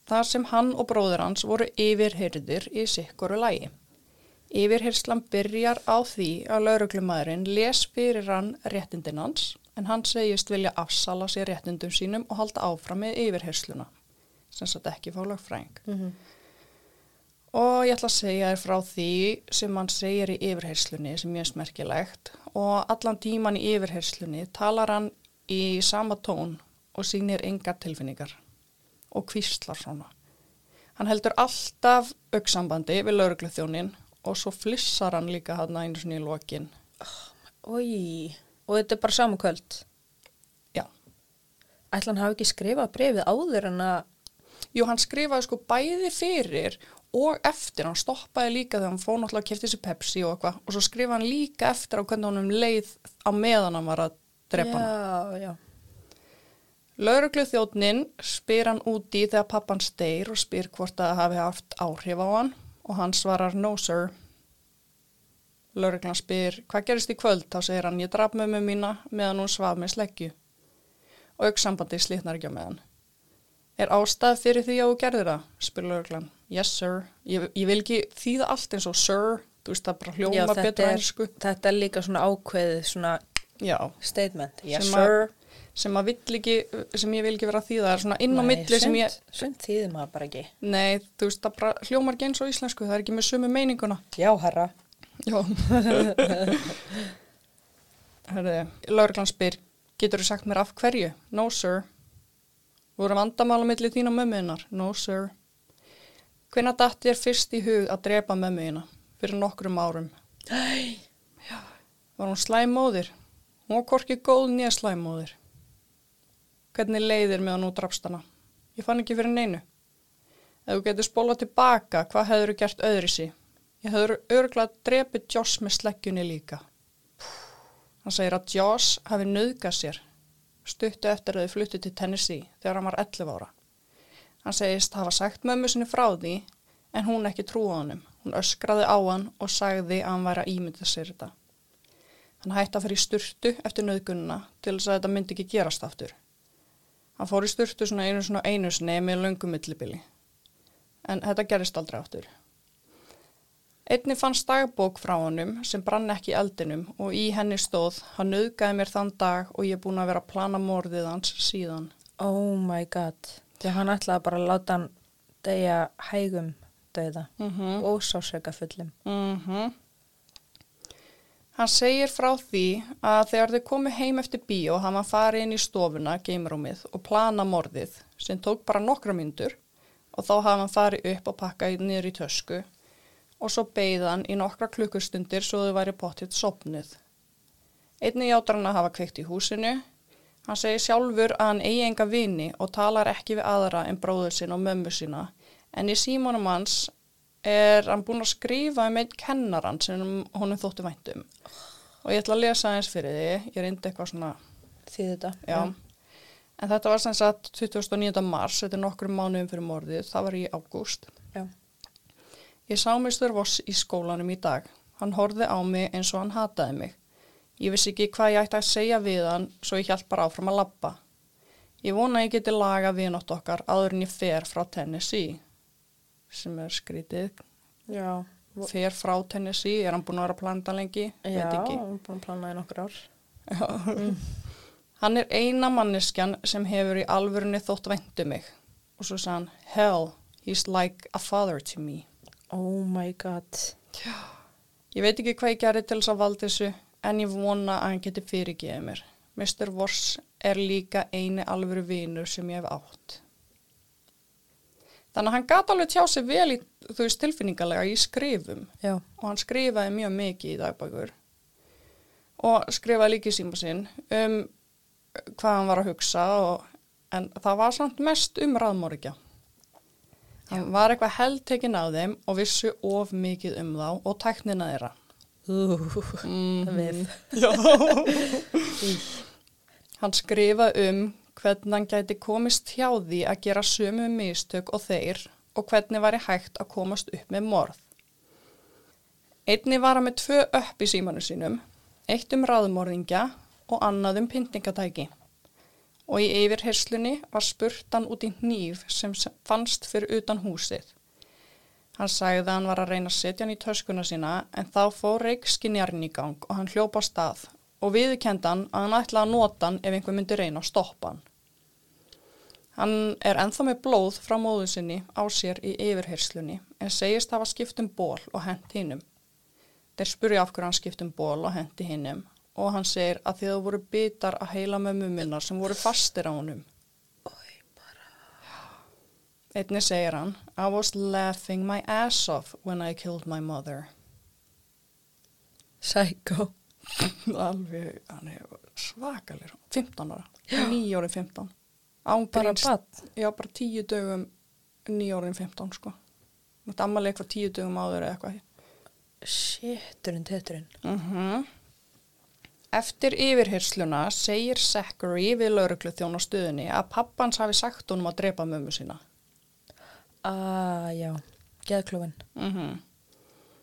þar sem hann og bróður hans voru yfirhyrðir í sikkoru lægi. Yfirhyrslan byrjar á því að lauruglumæðurinn les fyrir hann réttindin hans en hann segist vilja afsala sér réttindum sínum og halda áfram með yfirhyrsluna, sem sagt ekki fá lögfræng. Mm Og ég ætla að segja þér frá því sem hann segir í yfirheyslunni sem ég er smerkilegt og allan tíman í yfirheyslunni talar hann í sama tón og sýnir engar tilfinningar og kvíslar svona. Hann heldur alltaf auksambandi við laurugluþjónin og svo flissar hann líka hann einu svona í lokin. Ói. Og þetta er bara saman kvöld. Já. Ætla hann hafi ekki skrifað brefið áður en að... Jú, hann skrifaði sko bæði fyrir og eftir, hann stoppaði líka þegar hann fóð náttúrulega að kefti sér Pepsi og eitthvað og svo skrifaði hann líka eftir á hvernig honum leið á meðan hann var að drepa hann. Já, já. Lauruglu þjóttnin spyr hann úti þegar pappan steyr og spyr hvort það hafi haft áhrif á hann og hann svarar no sir. Lauruglan spyr hvað gerist í kvöld þá segir hann ég draf mömmu mína meðan hún svaf með sleggju og auksambandi slitnar ekki á meðan. Er ástæð fyrir því að þú gerðir það? spyr lauruglan. Yes sir. Ég, ég vil ekki þýða allt eins og sir, þú veist það bara hljóma betur ennsku. þetta er líka svona ákveðið svona Já, statement. Yes, að- sir. Sem, að vill ekki, sem ég vil ekki vera að þýða, það er svona inn á milli sem ég, Sumt þýðir maður bara ekki. Nei, þú veist, það bara hljómar ekki eins og íslensku, það er ekki með sömu meininguna. Já, herra. Já. Herði, lauruglan spyr, getur þú sagt mér af hverju? No, sir. Voru vandamála milli þín og mömmuðinnar? No, sir. Hvenna datt þér fyrst í hug að drepa mömmuðina? Fyrir nokkrum árum. Æ. Var hún slæmóðir? Hún var hvorki góð nýja slæmóðir. Hvernig leiðir meðan þú drafst hana? Ég fann ekki fyrir neinu. Ef þú getur spólað tilbaka, hvað hefur þú gert öðri sí? Ég hefur örglað drepið Joss með sleggjunni líka. Hann segir að Joss hafi nöðgað sér stuttu eftir að þau fluttu til Tennessee þegar hann var 11 ára. Hann segist hafa sagt mömmu sinni frá því en hún ekki trúið honum. Hún öskraði á hann og sagði að hann væri að ímynda sér þetta. Hann hætti að fyrir sturtu eftir nöðgununa til þess að þetta myndi ekki gerast aftur. Hann fór í sturtu svona einu svona einu sinni með löngum millibili. En þetta gerist aldrei aftur. Einni fannst dagbók frá honum sem brann ekki eldinum og í henni stóð hann nöðgæði mér þann dag og ég er búin að vera að plana morðið hans síðan. Oh my god. Þegar hann ætlaði bara að láta hann deyja hægum dauða Mm -hmm. og sásöka fullum. Hann segir frá því að þegar þau komu heim eftir bíó hann var farið inn í stofuna, geimarúmið og plana morðið sem tók bara nokkra myndur og þá hafa hann farið upp og pakkað niður í tösku og svo beigði hann í nokkra klukkustundir svo þau væri pottitt sopnið. Einni játar hann að hafa kveikt í húsinu. Hann segir sjálfur að hann eigi enga vini og talar ekki við aðra en bróður sinn og mömmu sína en í símanum hans er hann búinn að skrifa um einn kennaran sem honum þótti væntum og ég ætla að lesa eins fyrir því, ég reyndi eitthvað svona, Því þetta. já. En þetta var sem sagt 29. mars, þetta er nokkrum mánuðum fyrir morðið, það var í ágúst. Já. Ég sá Mr. Voss í skólanum í dag. Hann horfði á mig eins og hann hataði mig. Ég vissi ekki hvað ég ætti að segja við hann, svo ég hjælt bara áfram að labba. Ég vona að ég geti laga viðnátt okkar áður en ég fer frá Tennessee, sem er skrítið. Já. Fer frá Tennessee, er hann búin að vera að planta lengi? Já, hann er búin að plana í nokkur ár. Hann er eina manneskjan sem hefur í alvörunni þótt væntu mig. Og svo sagði hann, hell, he's like a father to me. Oh my god. Ég veit ekki hvað ég gerði til þess að valda þessu, en ég vona að hann geti fyrirgeðið mér. Mr. Voss er líka eini alvöru vinur sem ég hef átt. Þannig að hann gata alveg tjá sig vel í, þú veist, tilfinningalega í skrifum Já. og hann skrifaði mjög mikið í dagbækur og skrifaði líka í síma sinn um hvað hann var að hugsa og, en það var samt mest um raðmórikja. Hann var eitthvað heldtekinn á þeim og vissu of mikið um þá og tæknina þeirra. Ú, Mm við. Já. hann skrifaði um hvernig hann gæti komist hjá því að gera sömu mistök og þeir og hvernig væri hægt að komast upp með morð. Einni var hann með tvö upp í símanu sínum, eitt um ráðmorðingja og annað um pyntingatæki. Og í yfirherslunni var spurtan út í hníf sem fannst fyrir utan húsið. Hann sagði að hann var að reyna að setja hann í töskuna sína en þá fór reikskinjarinn í gang og hann hljópa á stað og viðurkendi hann að hann ætlaði að nota hann ef einhver myndi reyna að stoppa hann. Hann er enþá með blóð frá móðu sinni á sér í yfirherslunni en segist hafa skipt um ból og hent hinnum. Þeir spurja af hverju hann skipt um ból og hendi hinnum og hann segir að það voru bitar að heila mömmu minnar sem voru fastir á honum. Einni segir hann, I was laughing my ass off when I killed my mother. Psycho. Alveg, hann er svakalir, 15 ára, 9 árið 15. Án Bara gríns, bann. já bara 10 dögum, 9 árið 15 sko. Þetta ammali eitthvað 10 dögum áður eða eitthvað. Shitturinn, tetturinn. Mm Eftir yfirhyrsluna segir Zachary við lauruglu þjón á stöðunni að pappans hafi sagt honum að drepa mömmu sína. Ah, já. Geðklúfin. Mm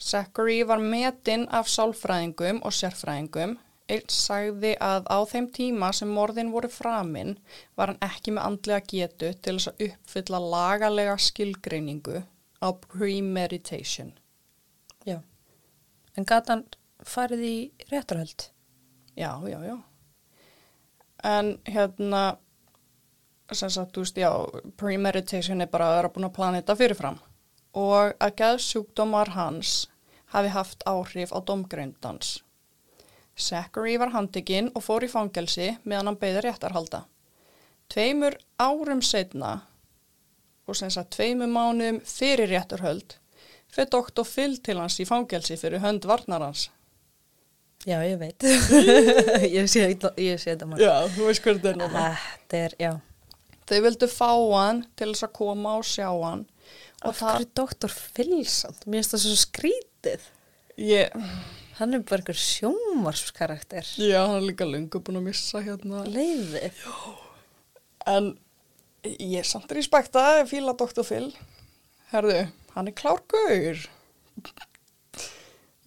Zachary var metinn af sálfræðingum og sérfræðingum. Sagði að á þeim tíma sem morðin voru framinn var hann ekki með andlega getu til þess að uppfylla lagalega skilgreiningu á premeditation. Já. En gata hann farið í réttarhöld? Já, já, já. En hérna, sem sagt, þú veist, já, premeditation er bara að vera búin að plana þetta fyrirfram og að geðsjúkdómar hans hafi haft áhrif á domgreindans. Zachary var handikinn og fór í fangelsi meðan hann beði réttarhalda. Tveimur árum setna og sem sagt tveimur mánuðum fyrir réttarhöld fyrir doktor Phil til hans í fangelsi fyrir hönd varnarans. Já, ég veit. ég sé, þetta maður. Já, þú veist hvað þetta er núna. Þetta er, já. Þau vildu fá hann til þess að koma og sjá hann. Og Af hverju doktor Filsamt? Mér finnst það svo skrítið. Ég, Hann er bara einhver sjónvarskarakter. já, hann er líka lungu búin að missa hérna. Leiðið. En ég er samt respekta, ég fíla Dr. Phil. Herðu, hann er klár gaur.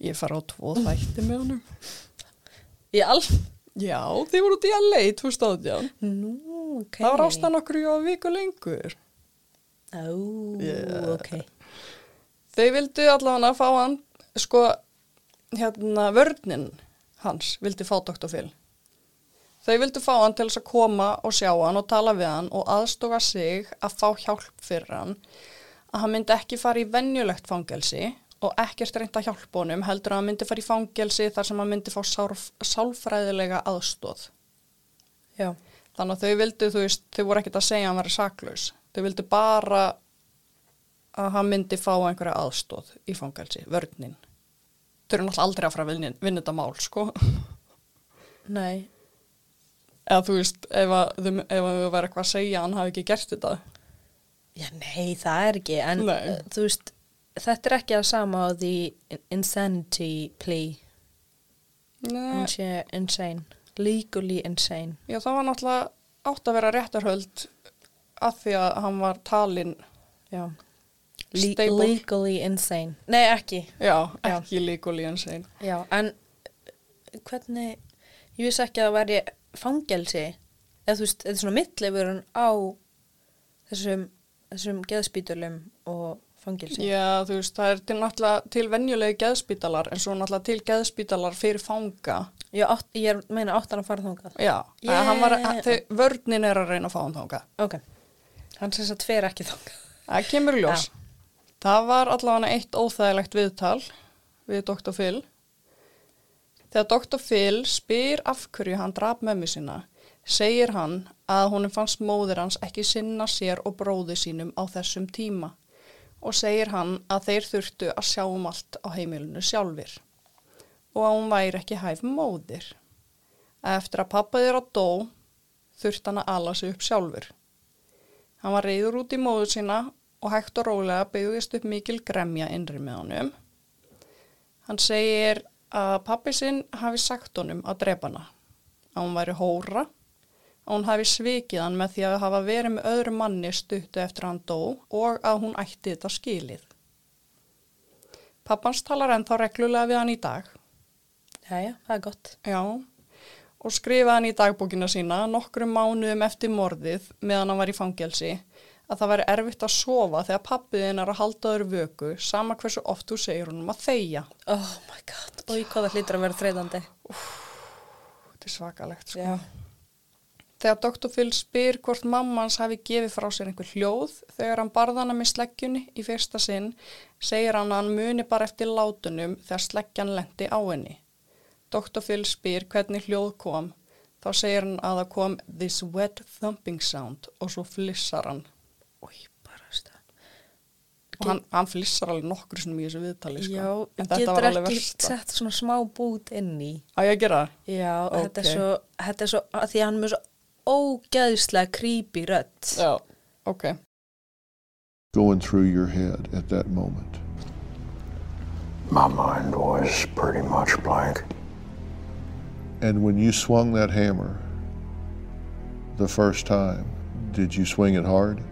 Ég fara á tvo þætti með honum. Í alf? Já, þið voru út í að leið 2018. Nú, ok. Það var ástan okkur í á viku lengur. Ó, Yeah. ok. Þau vildu allavega fá hann, sko, hérna, vörninn hans vildi fá Dr. Phil. Þau vildu fá hann til þess að koma og sjá hann og tala við hann og aðstofa sig að fá hjálp fyrir hann, að hann myndi ekki fara í venjulegt fangelsi og ekkert reynd að hjálpa honum, heldur að hann myndi fara í fangelsi þar sem hann myndi fá sálf, sálfræðilega aðstóð. Já. Þannig að þau vildu, þú veist, þau voru ekkert að segja að hann væri saklaus. Þau vildu bara að hann myndi fá einhverja aðstóð í fangelsi, vörninn. Þau eru náttúrulega aldrei að fara að vinna, vinna þetta mál, sko. Nei. Eða þú veist, ef að ef að þau væri eitthvað að segja hann hafi ekki gert þetta. Já, nei, það er ekki. En Nei. uh, þú veist, þetta er ekki að sama á því insanity plea. Nei, insane. Legally insane. já, það var náttúrulega átt að vera réttarhöld af því að hann var talinn, Já. Le legally insane. Nei, ekki. já, Já. ekki líkuli en sein. Já, en uh, hvernig, ég vissi ekki að það væri fangelsi, eða þú veist, þetta er svona mittlefurinn á þessum, þessum geðspítulum og fangelsi. Já, þú veist, það er til náttúrulega til venjulegi geðspítalar en svo náttúrulega til geðspítalar fyrir fanga. Já, átt, ég meina áttan að fara þangað. Já, Yeah. hann var, hann, þau, vörnin er að reyna að fá hann þanga. Ok, hann sem sagt fer ekki þangað. Það kemur ljós. Það var allavega eitt óþægilegt viðtal við Dr. Phil. Þegar Dr. Phil spyr af hverju hann draf mömmu sína, segir hann að honum fannst móðir hans ekki sinna sér og bróði sínum á þessum tíma og segir hann að þeir þurftu að sjá um allt á heimilinu sjálfur og að hún væri ekki hæf móðir. Eftir að pappa þeirra dó þurft hann að ala sig upp sjálfur. Hann var reyður út í móðu sína og hægt og rólega byggðist upp mikil gremja innri með honum. Hann segir að pappi sinn hafi sagt honum að drepa hana, að hún væri hóra, að hún hafi svikið hann með því að hafa verið með öðru manni stuttu eftir hann dó og að hún ætti þetta skilið. Pappans talar ennþá reglulega við hann í dag. Jæja, það er gott. Já, og skrifaði hann í dagbókina sína nokkrum mánuðum eftir morðið meðan hann var í fangelsi að það væri erfitt að sofa þegar pappiðin er að halda öðru vöku sama hversu oft þú segir honum að þeia. Oh my god, og í hvað það hlýtur að vera þreyðandi. Þetta er svakalegt sko. Já. Þegar Dr. Phil spyr hvort mammans hafi gefið frá sér einhver hljóð þegar hann barðana með sleggjunni í fyrsta sinn segir hann að hann muni bara eftir látunum þegar sleggjan lendi á henni. Dr. Phil spyr hvernig hljóð kom þá segir hann að það kom this wet thumping sound og svo flissar hann Új, bara stað. og hann, hann flissar alveg nokkur sem í þessu viðtali sko. Já, en þetta getur var alveg ekki versta. sett svona smá bút inn í. Á ég að gera það? Já, þetta er svo, þetta er svo, að því að hann er með svo ógæðislega creepy rödd. Já, ok. going through your head at that moment? My mind was pretty much blank. And when you swung that hammer the first time, did you swing it hard?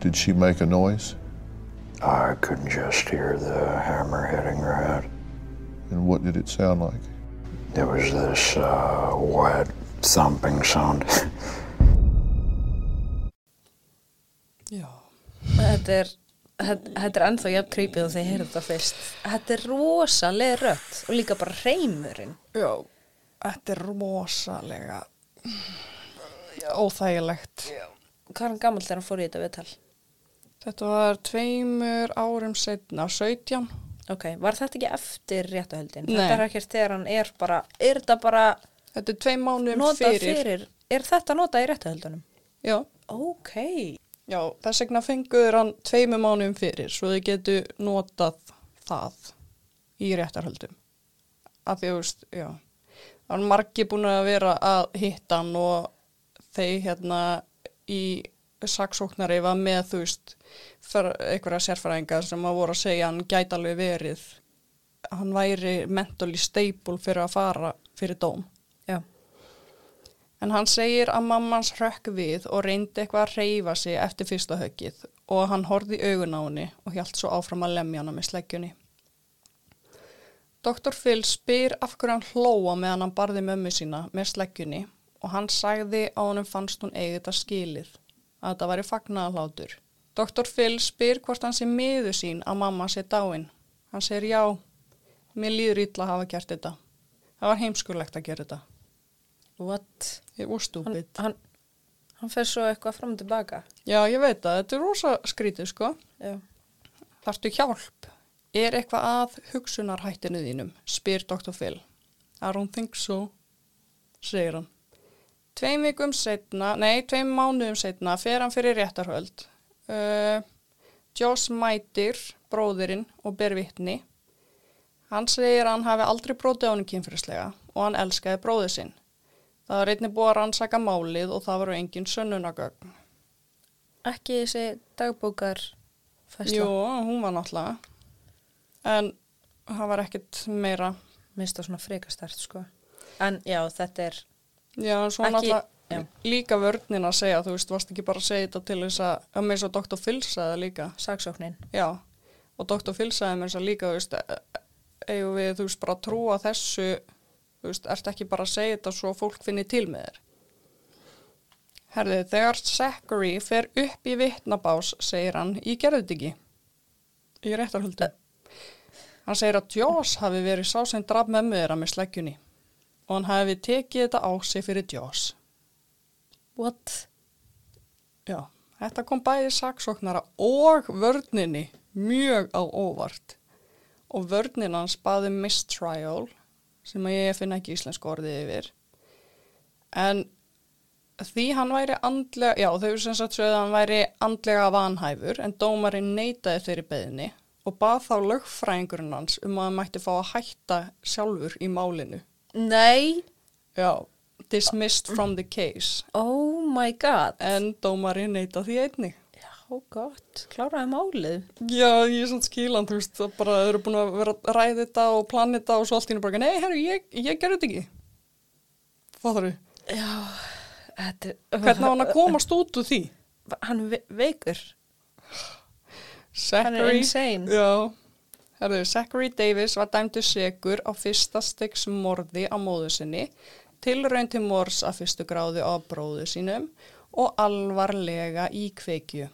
Did she make a noise? I could just hear the hammer hitting her head. And what did it sound like? There was this uh, wet thumping sound. Já. Þetta er, þetta, er ennþá jafn creepy þegar ég heyrði þetta fyrst. Þetta er rosalega rödd og líka bara reymurinn. Já, þetta er rosalega óþægilegt. Hvað er hann gammal þegar hann fór í þetta viðtal? Þetta var tveimur árum setna, 17. Ok, var þetta ekki eftir réttuhöldin? Nei. Þetta er ekkert þegar hann er bara, er þetta bara Þetta er tveim notað fyrir. fyrir. Er þetta notað í réttuhöldunum? Já, Ok. já, þess vegna fenguður hann tveimur mánuðum fyrir svo þau getu notað það í réttarhöldum. Af því að, veist, já, það var margi búin að vera að hitta hann og þeir hérna í saksóknari var með, þú veist, einhverja sérfæringar sem að voru að segja hann gæti alveg verið, hann væri mentally stable fyrir að fara fyrir dóm. Já. En hann segir að mammans hrökk við og reyndi eitthvað að reyfa sig eftir fyrsta höggið og hann horfði í augun á henni og hjælt svo áfram að lemja hana með sleggjunni. Dr. Phil spyr af hverju hann hlóa meðan hann barði mömmu sína með sleggjunni og hann sagði að honum fannst hún eigið þetta skilið, að þetta væri fagnaðalátur. Dr. Phil spyr hvort hann sé miður sín að mamma sé dáin. Hann segir já, mér líður illa að hafa gert þetta. Það var heimskulegt að gera þetta. What? Ég var Hann, stúpid. hann, hann fer svo eitthvað fram og tilbaka. Já, ég veit að þetta er rosa skrítið, sko. Já. Þarftu hjálp? Er eitthvað að hugsunarhættinu þínum? Spyr Dr. Phil. I don't think so, segir hann. Tveim vikum setna, nei, tveim mánuðum setna fer hann fyrir réttarhöld. Uh, Joss mætir bróðirinn og ber vitni. Hann segir að hann hafi aldrei brotið á hann kynfyrslega og hann elskaði bróðið sinn. Það var einnig búið að rannsaka málið og það voru engin sönnunagögn. Ekki þessi dagbókar fæsla. Jú, hún var náttúrulega. En það var ekkit meira. Minnst það svona frekastart, sko. En já, þetta er, Já, en svo náttúrulega líka vörnin að segja, þú veist, varst ekki bara að segja þetta til þess að, að með svo. Phil sagði það líka. saksóknin. Já, og Dr. Phil sagði mér þess að líka, þú veist, e- eigum við, þú veist, bara að trúa þessu, þú veist, ert ekki bara að segja þetta svo fólk finni til með þér. Herðið, þegar Zachary fer upp í vitnabás, segir hann, ég gerði þetta ekki. Ég er réttarhöldu. Hann segir að Joss hafi verið sá sem draf mömmu þeirra með sleggjunni og hann hafi tekið þetta á sig fyrir Joss. What? Já, þetta kom bæði saksóknara og vörninni mjög á óvart og vörnin hans baði mistrial sem að ég finna ekki íslensku orðið yfir En því hann væri andlega, já þau sem sagt sögðu að hann væri andlega vanhæfur en dómarinn neitaði þeirri beðinni og bað þá lögfræðingurinn hans um að hann mætti fá að hætta sjálfur í málinu. Nei, Já, dismissed from the case. oh my god. En dómarinn neitaði því einnig. Já, gott, kláraði málið. Já, ég er svona skílan, þú veist, það bara eru búin að vera að ræða þetta og plana þetta og svo allt í bara, nei, herru, ég, ég gerði þetta ekki. Fattar þú? Já, þetta er... Hvernig á hann að komast út úr því? Hann ve veikur. Zachary, Hann er insane. Já, herru, Zachary Davis var dæmdu segur á fyrsta styggs morði á móðu sinni, tilraun til mors að fyrstu gráðu á bróðu sínum og alvarlega í kveikju.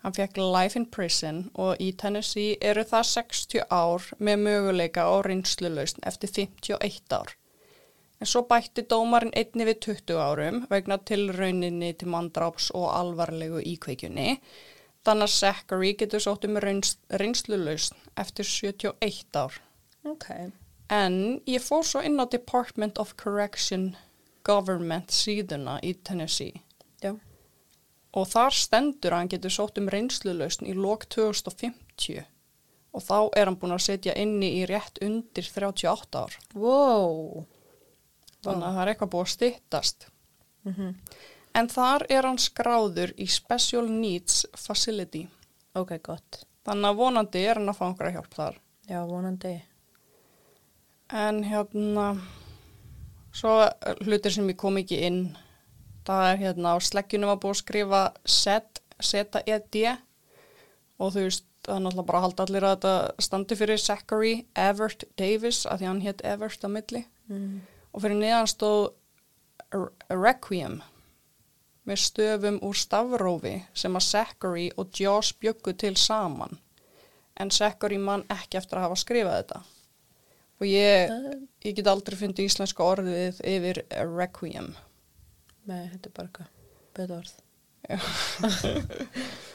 Hann fekk life in prison og í Tennessee eru það 60 ár með möguleika á reynslulausn eftir 51 ár. En svo bætti dómarinn einni við 20 árum vegna tilrauninni til mandráps og alvarlegu íkveikjunni. Að Zachary getur sótt um reynslulausn eftir 71 ár. Ok. En ég fór svo inn á Department of Correction Government síðuna í Tennessee Já. og þar stendur að hann getur sótt um reynslulausn í lok 2050 og þá er hann búin að setja inni í rétt undir 38 ár. Wow. Þannig að það er eitthvað búið að styttast. Mm En þar er hann skráður í Special Needs Facility. Ok, gott. Þannig að vonandi er hann að fá einhverja hjálp þar. Já, vonandi. En hérna, svo hlutir sem ég kom ekki inn, það er hérna á sleggjunum að búið að skrifa set, seta ed og þú veist, það er náttúrulega bara að halda allir að þetta standi fyrir Zachary Evert Davis, að því hann hétt Evert á milli. Mm. Og fyrir neðan stóð Re- Requiem með stöfum úr stafrófi sem að Zachary og Josh bjöggu til saman. En Zachary mann ekki eftir að hafa skrifað þetta. Og ég, ég get aldrei fundið íslenska orðið yfir Requiem. Nei, þetta er bara eitthvað. Betur orð.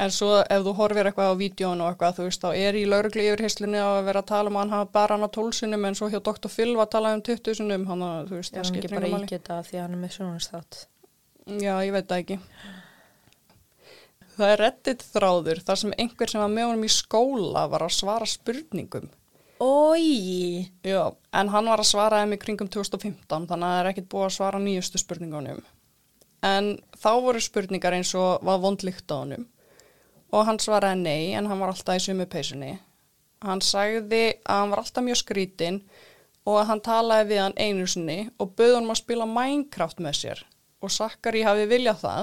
En svo ef þú horfir eitthvað á vídjónu og eitthvað, þú veist, þá er í lauruglu yfirheyslunni að vera að tala um að hann hafa bara hann á tólsunum en svo hjá Dr. Phil var að tala um 20 sunum, hann að, þú veist, það skiptir ekki bara engu máli. ígeta því að hann er með sjónastátt. Já, ég veit það ekki. Það er reddit þráður þar sem einhver sem var með honum í skóla var að svara spurningum. Ói! Já, en hann var að svara þeim í kringum 2015 þannig að það er ekkit búið að svara nýjustu spurningunum. En þá voru spurningar eins og var vondlíkt á honum og hann svaraði nei en hann var alltaf í sumu peysunni. Hann sagði að hann var alltaf mjög skrítinn og að hann talaði við hann einu sinni og bauð hann að spila Minecraft með sér og Sakari hafi viljað það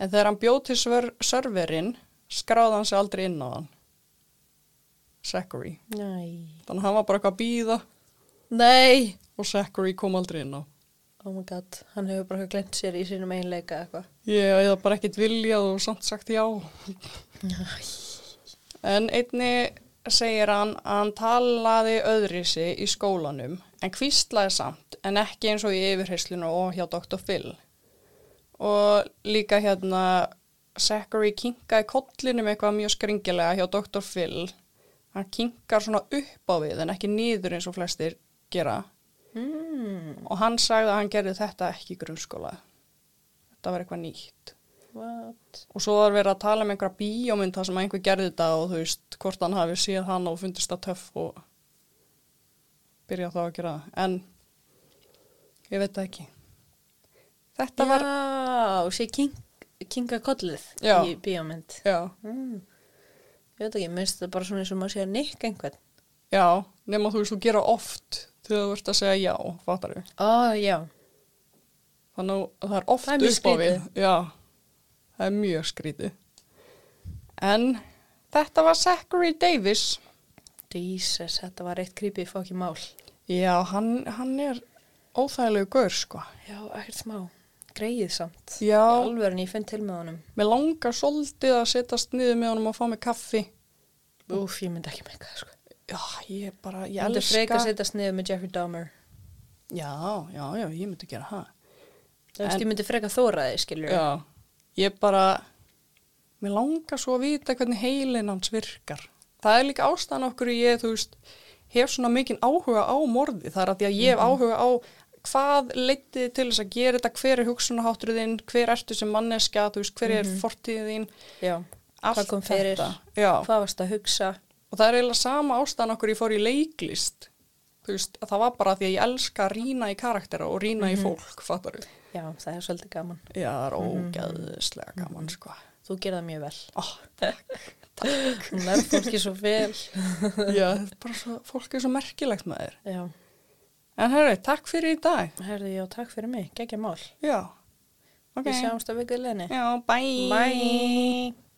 en þegar hann bjóð til serverinn skráði hann sig aldrei inn á hann. Zachary. Nei. Þannig að hann var bara eitthvað að býða Nei! og Zachary kom aldrei inn á. Oh my god, hann hefur bara glemt sér í sínum einleika eitthvað. Ég hefði bara ekkit viljað og samt sagt já. En einni segir hann að hann talaði öðri sig í skólanum en kvíslaði samt en ekki eins og í yfirheyslinu og hjá Dr. Phil. Og líka hérna Zachary kinkaði kollinum eitthvað mjög skringilega hjá Dr. Phil. Hann kinkar svona upp á við en ekki nýður eins og flestir gera. Mm, Og hann sagði að hann gerði þetta ekki í grunnskóla. Þetta var eitthvað nýtt. what? Og svo var verið að tala um einhverja bíómynd þar sem einhver gerði þetta og þú veist hvort hann hafi séð hann og fundist það töff og byrjað þá að gera það. En ég veit það ekki. Þetta var, Já, sé king, kinga kollið Já. í bíómynd. já, Mm. Ég veit ekki, minnst það bara svona eins og maður sé að nikka einhvern. já, nema þú veist þú gera oft þegar þú ert að segja já, fattar við. Ó, já. Þannig að það er oft Það er upp á við. Já, það er mjög skrítið. En þetta var Zachary Davis. Jesus, þetta var eitt creepy fokki mál. Já, hann, hann er óþægilegu gaur, sko. Já, ekkert smá. Greið samt. Já. Í alveg en ég finn til með honum. Mér langar svolítið að setjast niður með honum og fá mig kaffi. Úf, ég myndi ekki með það, sko. Já, ég bara, ég Ég myndi elska. freka að setjast niður með Jeffrey Dahmer. Já, já, já, ég myndi gera það. Þú veist, ég myndi freka þóra þig, skiljur. Já, ég bara, mér langar svo að vita hvernig heilin hans virkar. Það er líka ástæðan okkur ég, þú veist, hef svona mikinn áhuga á morði. Það er að því að ég hef áhuga á hvað leitið til þess að gera þetta, hver er hugsunaháttur þinn, hver ertu sem manneska, þú veist, hver er mm þín, Já, allt Hvað fyrir? þetta. Já, hvað varst að hugsa? og það er eiginlega sama ástæðan okkur ég fór í leiklist, þú veist, að það var bara því að ég elska að rýna í karaktera og rýna í fólk, fattar þú? Já, það er svolítið gaman. Já, það er ógæðislega gaman, sko. Þú gerði það mjög vel. Ó, Hún lærði fólki svo vel. já, er bara svo, fólk er svo merkilegt með þér. Já, En herru, takk fyrir í dag. herði, já, takk fyrir mig. Gekja mál. Já. Ok. Við sjáumst að vikið leini. Já, bye. Bye.